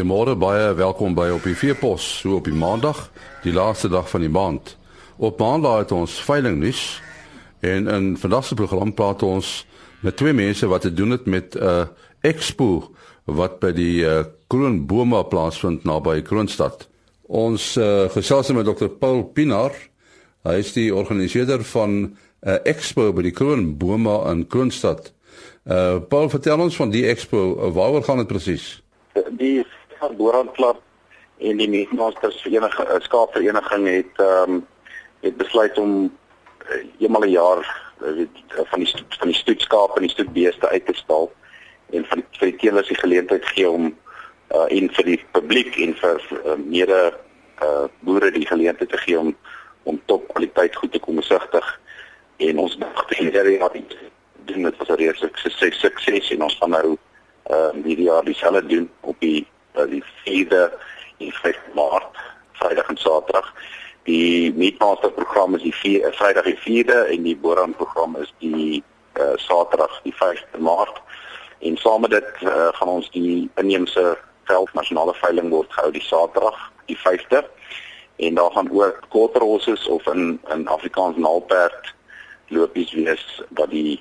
Goeiemôre, baie welkom by op die Veepos, so op die Maandag, die laaste dag van die maand. Op Maandag het ons veiling nuus en in vandag se program praat ons met twee mense wat te doen het met 'n uh, expo wat by die uh, Kroonbome plaasvind naby Kroonstad. Ons uh, gesels met Dr. Paul Pinaar. Hy is die organiseerder van 'n uh, expo by die Kroonbome in Kroonstad. Uh, Paul, vertel ons van die expo. Uh, waaroor gaan dit presies? die Boerhandklub en die Meatmasters Vereniging eh, Skaapvereniging het ehm um, het besluit om uh, eenmal 'n jaar uh, weet, van die van die stoetskaap en die stoetbeeste uit te stal en vir die, vir die teelers die geleentheid gee om uh, en vir die publiek en vir uh, mede uh, boere die geleentheid te gee om om top kwaliteit goed te kom besigtig. En ons dink hierdie jaar doen dit was 'n reuse sukses sukses en ons gaan nou uh, hierdie jaar dieselfde doen op die uh, die 4de en 5de Maart, Vrydag en Saterdag. Die Meatmaster program is die 4 uh, Vrydag die 4de en die Boran program is die uh, Saterdag die 5de Maart. En saam met dit uh, gaan ons die inheemse veld nasionale veiling word gehou die Saterdag die 5de. En daar gaan ook quarterhorses of in in Afrikaans naalperd lopies wees wat die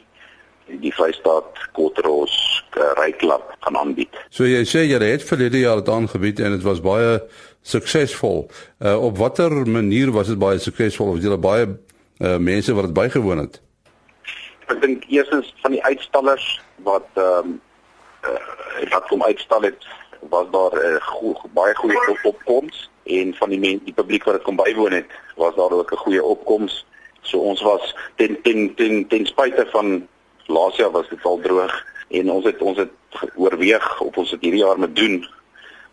die Vrystaat Kotros uh, ryklub gaan aanbied. So jy sê jy het vir hierdie jaar dit aangebied en dit was baie suksesvol. Uh, op watter manier was dit baie suksesvol? Was julle baie uh, mense wat dit bygewoon het? Ek dink eerstens van die uitstallers wat ehm um, uh, wat kom uitstal het was daar 'n uh, go baie goeie op opkoms en van die mense die publiek wat dit kom bywoon het was daar ook 'n goeie opkoms. So ons was ten ten ten ten spyte van laas jaar was dit al droog en ons het ons het oorweeg of ons dit hierdie jaar moet doen.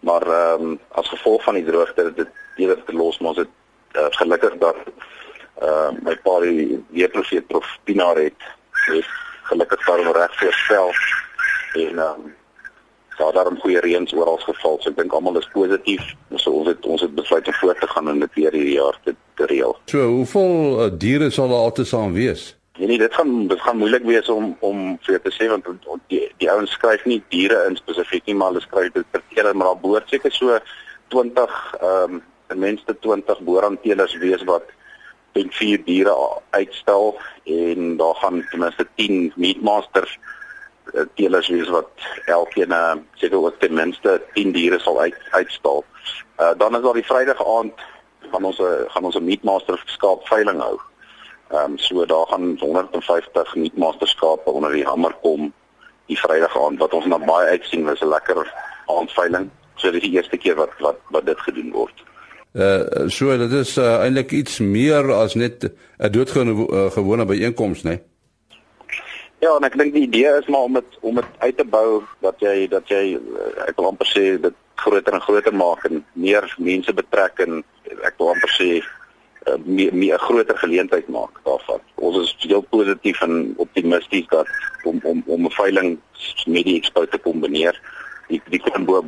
Maar ehm um, as gevolg van die droogte het dit eerder te los, maar ons het uh, gelukkig dat ehm uh, my pa die weerprofeet prof Pinaar het, het gelukkig daarom reg voorspel en ehm um, daar daarom goeie reëns oral geval. So ek dink almal is positief. So ons het ons het besluit om voort te gaan en dit weer hierdie jaar te, te reël. So hoeveel uh, diere sal daar altesaam wees? Nee, nee, dit gaan dit gaan moeilik wees om om vir te sê want die die ouens skryf nie diere in spesifiek nie, maar hulle skryf dit per keer maar daar behoort seker so 20 ehm um, ten minste 20 boerantelers wees wat teen vier diere uitstel en daar gaan ten minste 10 meatmasters uh, telers wees wat elkeen uh, seker ook ten minste 10 diere sal uit uitstal. Uh, dan is daar die Vrydag aand van ons gaan ons 'n meatmaster skaap veiling hou. Ehm um, so daar gaan 150 nuutmasterskape onder die hamer kom die Vrydag aand wat ons na baie uitsien was 'n lekker aandveiling. So dit is die eerste keer wat wat wat dit gedoen word. Uh so dit is uh, eintlik iets meer as net 'n doodgewone uh, byeenkoms, né? Nee? Ja, en ek dink die idee is maar om dit om dit uit te bou dat jy dat jy uh, ek wil amper sê dit groter en groter maak en meer mense betrek en ek wil amper sê uh, meer 'n groter geleentheid maak daarvan. Ons is heel positief en optimisties dat om om om 'n veiling met die expo te kombineer. Die die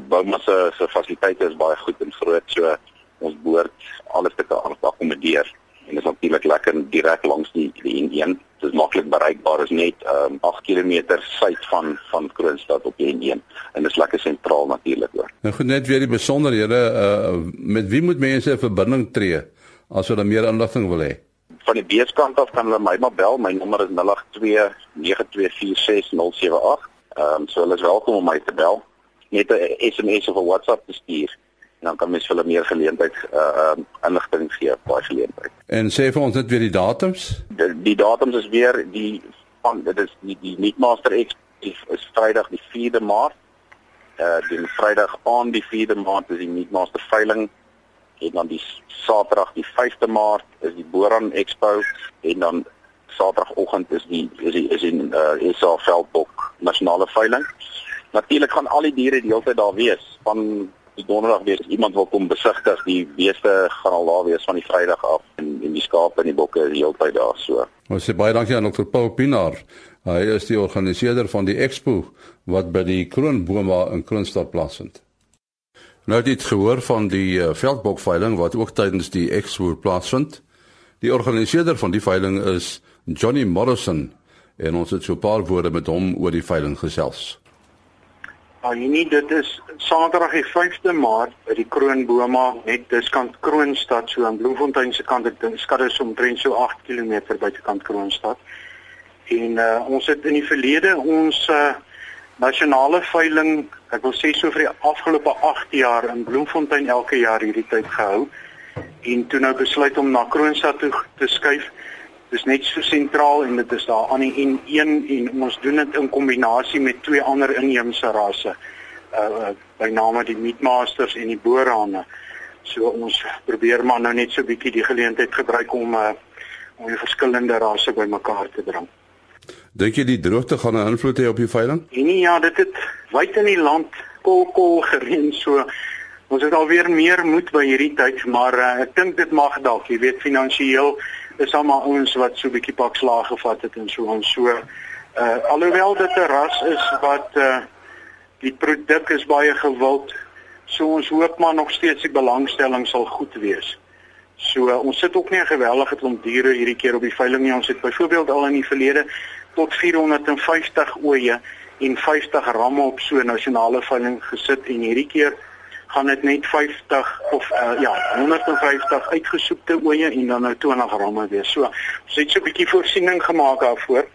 Bouma se se fasiliteite is baie goed en groot, so ons behoort alles te kan akkommodeer. En dit is natuurlik lekker direk langs die die N1. Dit is maklik bereikbaar is net um, 8 km suid van van Kroonstad op die N1 en dit is lekker sentraal natuurlik ook. Nou goed net weer die besonderhede uh met wie moet mense 'n verbinding tree? As hulle meer inligting wil hê. Van die beeskant af kan hulle my maar bel. My nommer is 082 9246078. Ehm um, so hulle is welkom om my te bel. Net 'n SMS of 'n WhatsApp te stuur en dan kan mens hulle meer geleentheid uh inligting gee op daai geleentheid. En sê vir ons net weer die datums? Die, die datums is weer die van dit is die die Meatmaster X is Vrydag die 4de Maart. Uh die Vrydag aan die 4de Maart is die Meatmaster veiling en dan die Saterdag die 5de Maart is die Boran Expo en dan Saterdagoggend is die is die is in uh, SA Veldbok nasionale veiling. Natuurlik gaan al die diere die hele tyd daar wees van die donderdag weer iemand wil kom besigtig die beeste gaan al daar wees van die Vrydag af en en die skape en die bokke is die hele tyd daar so. Ons sê baie dankie aan Dr. Paul Pinaar. Hy is die organiseerder van die expo wat by die Kroonbome in Kroonstad plaasvind. Nou dit gehoor van die uh, veldbokveiling wat ook tydens die Expo plaasvind. Die organiseerder van die veiling is Johnny Morrison en ons het so 'n paar woorde met hom oor die veiling gesels. Annie, dit is Saterdag die 5de Maart by die Kroonboma net diskant Kroonstad so aan Bloemfontein se kant. Ek dink skat is omtrent so 8 km buitekant Kroonstad. En uh, ons het in die verlede ons uh, nasionale veiling, ek wil sê so vir die afgelope 8 jaar in Bloemfontein elke jaar hierdie tyd gehou. En toe nou besluit om na Kroonstad toe te skuif dis net so sentraal en dit is daar aan die N1 en ons doen dit in kombinasie met twee ander inheemse rasse. Uh by name die Meatmasters en die Boerhane. So ons probeer maar nou net so bietjie die geleentheid gebruik om uh om die verskillende rasse bymekaar te bring. Dink jy die droogte gaan 'n invloed hê op die veiling? Nee ja, dit het wyd in die land kol kol gereën so ons het alweer meer moed by hierdie tyd, maar uh, ek dink dit mag dalk, jy weet finansiëel is almal ouens wat so 'n bietjie pak slaag gevat het en so en so. Uh alhoewel dit 'n ras is wat uh die produk is baie gewild. So ons hoop maar nog steeds die belangstelling sal goed wees. So uh, ons sit ook nie 'n gewellige klomp diere hierdie keer op die veiling nie. Ons het byvoorbeeld al in die verlede tot 450 oeye en 50 ramme op so 'n nasionale veiling gesit en hierdie keer gaan dit net 50 of uh, ja, 150 uitgesoekte oeye en dan nou 20 ramme wees. So, ons het so 'n bietjie voorsiening gemaak daarvoor.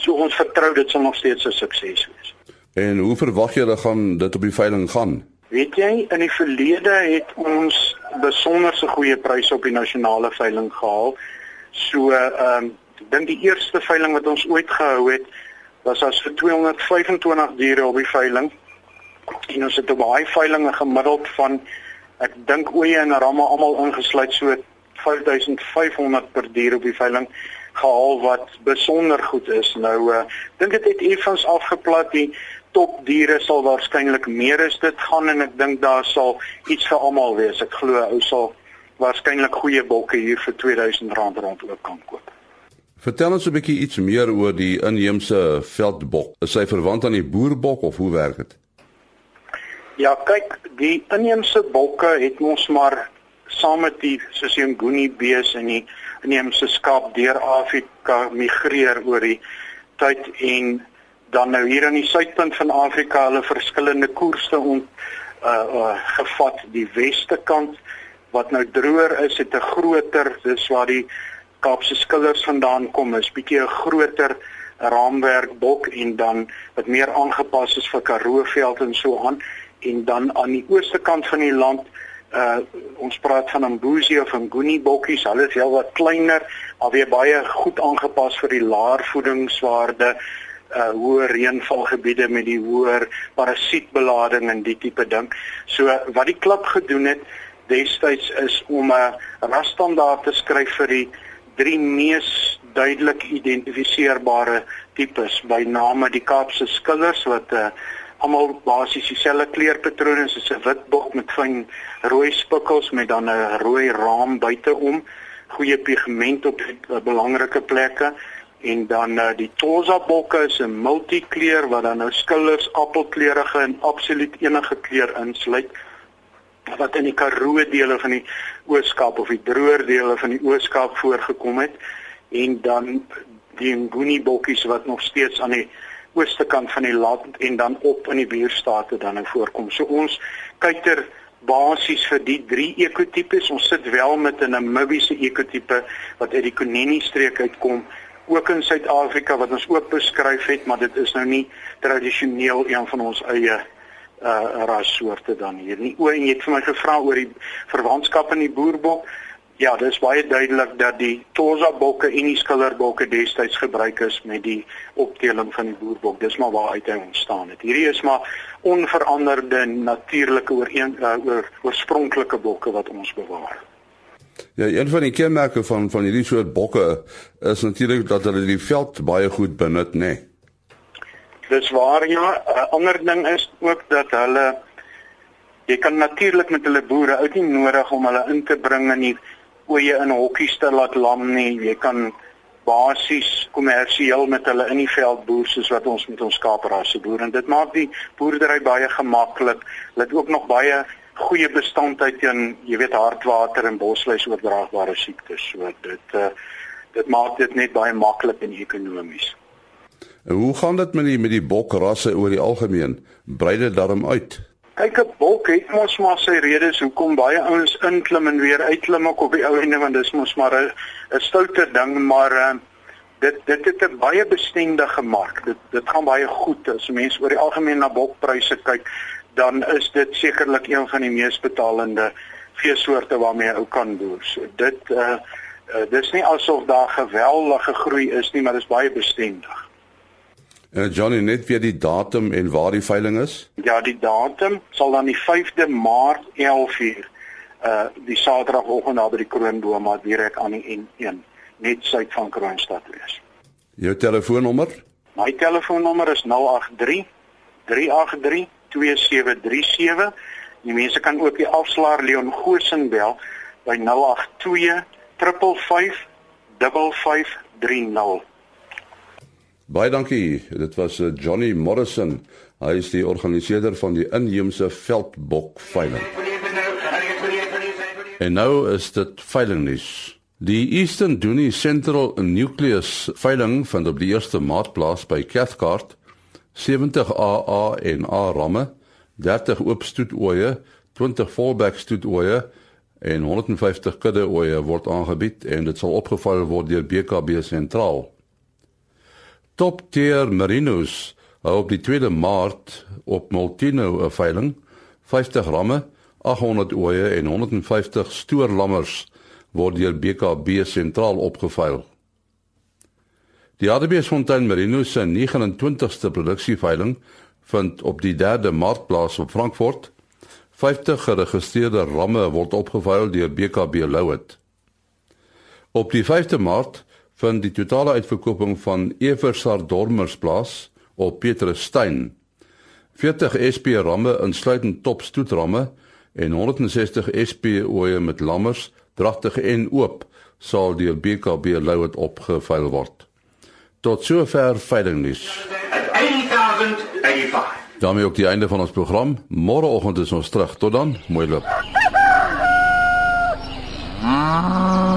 So ons vertrou dit sal nog steeds 'n sukses wees. En hoe verwag jy dat gaan dit op die veiling gaan? Weet jy, in die verlede het ons besonderse goeie pryse op die nasionale veiling gehaal. So, ehm um, ek dink die eerste veiling wat ons ooit gehou het was as vir 225 diere op die veiling en ons het op baie veilinge gemiddeld van ek dink oeye en ramme almal ingesluit so 5500 per dier op die veiling gehaal wat besonder goed is. Nou uh dink dit het effens afgeplat die top diere sal waarskynlik meer is dit gaan en ek dink daar sal iets vir almal wees. Ek glo ou sal waarskynlik goeie bokke hier vir R2000 rond ook kan koop. Vertel ons 'n bietjie iets meer oor die inheemse veldbok. Is hy verwant aan die boerbok of hoe werk dit? Ja, kyk, die inheemse bokke het ons maar saam met die Nguni bees en die inheemse skaap deur Afrika migreer oor die tyd en dan nou hier aan die suidpunt van Afrika hulle verskillende koerse ont uh, uh gevat die weste kant wat nou droër is het 'n groter dis waar die Kaapse skillers vandaan kom is bietjie 'n groter raamwerk bok en dan wat meer aangepas is vir Karoo veld en so aan en dan aan die ooste kant van die land uh ons praat van Ambuzi of Nguni bokkies, hulle is heelwat kleiner, maar weer baie goed aangepas vir die laer voedingswaarde uh hoë reënvalgebiede met die hoër parasietbelading en die tipe ding. So wat die klub gedoen het destyds is om 'n rasstandaard te skryf vir die drie mees duidelik identifiseerbare tipes by name die Kaapse skillers wat uh, almal basies dieselfde kleurpatrone soos 'n wit bok met fyn rooi spikkels met dan 'n rooi raam buiteom, goeie pigment op uh, belangrike plekke. En dan uh, die Tosa bokke is 'n multikleur wat dan nou skillers appelkleurige en absoluut enige kleur insluit wat in die Karoo dele van die Ooskaap of die droër dele van die Ooskaap voorgekom het en dan die Nguni bokkies wat nog steeds aan die ooste kant van die land en dan op in die buurstate dan in voorkom. So ons kyk ter basies vir die drie ekotipes. Ons sit wel met 'n Namibiese ekotipe wat uit die Kuneni streek uitkom ook in Suid-Afrika wat ons ook beskryf het, maar dit is nou nie tradisioneel een van ons eie uh rassoorte dan hier nie. O, en jy het vir my gevra oor die verwantskap in die boerbok. Ja, dit is baie duidelik dat die Tosa bokke en die Skiller bokke destyds gebruik is met die opteling van die boerbok. Dis maar waar uit hy ontstaan het. Hierdie is maar onveranderde natuurlike ooreen uh, oor oorspronklike bokke wat ons bewaar. Ja, een van die kenmerke van van hierdie soort bokke is natuurlik dat hulle die veld baie goed benut, nê. Nee. Dis waar ja. 'n Ander ding is ook dat hulle jy kan natuurlik met hulle boere uit nie nodig om hulle in te bring in die oeye in hokkies te laat lam nie. Jy kan basies kommersieel met hulle in die veld boer soos wat ons met ons skaaprasse boer en dit maak die boerdery baie gemaklik. Hulle het ook nog baie goeie bestandheid teen jy weet hartwater en bosluis oordraagbare siektes. So dit uh, dit maak dit net baie maklik en ekonomies. Hoe gaan dit met die met die bokrasse oor die algemeen? Brei dit daarom uit? Kyk 'n bok het mos maar sy redes hoekom baie ouens inklim en weer uitklim ook op die ou ende want dis mos maar 'n 'n stoute ding maar uh, dit dit het 'n baie bestendige mark. Dit dit gaan baie goed as mense oor die algemeen na bokpryse kyk, dan is dit sekerlik een van die mees betalende veesoorte waarmee ou kan boer. So dit uh, uh dis nie asof daar geweldige groei is nie, maar dit is baie bestendig. Uh, Johnny net vir die datum en waar die veiling is? Ja, die datum sal dan die 5de Maart 11uur uh die Saterdagoggend daar by die Kroonboma direk aan die N1 net suid van Kroonstad wees. Jou telefoonnommer? My telefoonnommer is 083 383 2737. Die mense kan ook die afslaer Leon Goshen bel by 082 555 5530. Baie dankie. Dit was eh, Johnny Morrison. Hy is die organiseerder van die inheemse veldbok veiling. En nou is dit veilingnuus. Die Eastern Dooney Central Nucleus veiling vind op die 1ste Maart plaas by Cathcart. 70 AA en A ramme, 30 oop stoetoeie, 20 fallback stoetoeie en 150 kudde oeye word aangebied en dit sal opgeval word deur BKB sentraal. Top tier merinos hou op die 2de Maart op Multino 'n veiling 50 ramme, 800 oeye en 150 stoorlammers word deur BKB sentraal opgeveil. Die Adbeesfontein Merino se 29ste produksieveiling vind op die 3de Maart plaas op Frankfurt. 50 geregistreerde ramme word opgeveil deur BKB Louet. Op die 5de Maart van die totale uitverkoping van Eversar Dormers plaas op Petrusstein. 40 SP ramme insluitend top stoetramme en 160 SP oeye met lammers, dragtig en oop sal deur BKB Louet opgeveil word. Tot sover veilingnuus. 8085. daarmee ook die einde van ons program. Môreoggend is ons terug. Tot dan, mooi loop. Ah.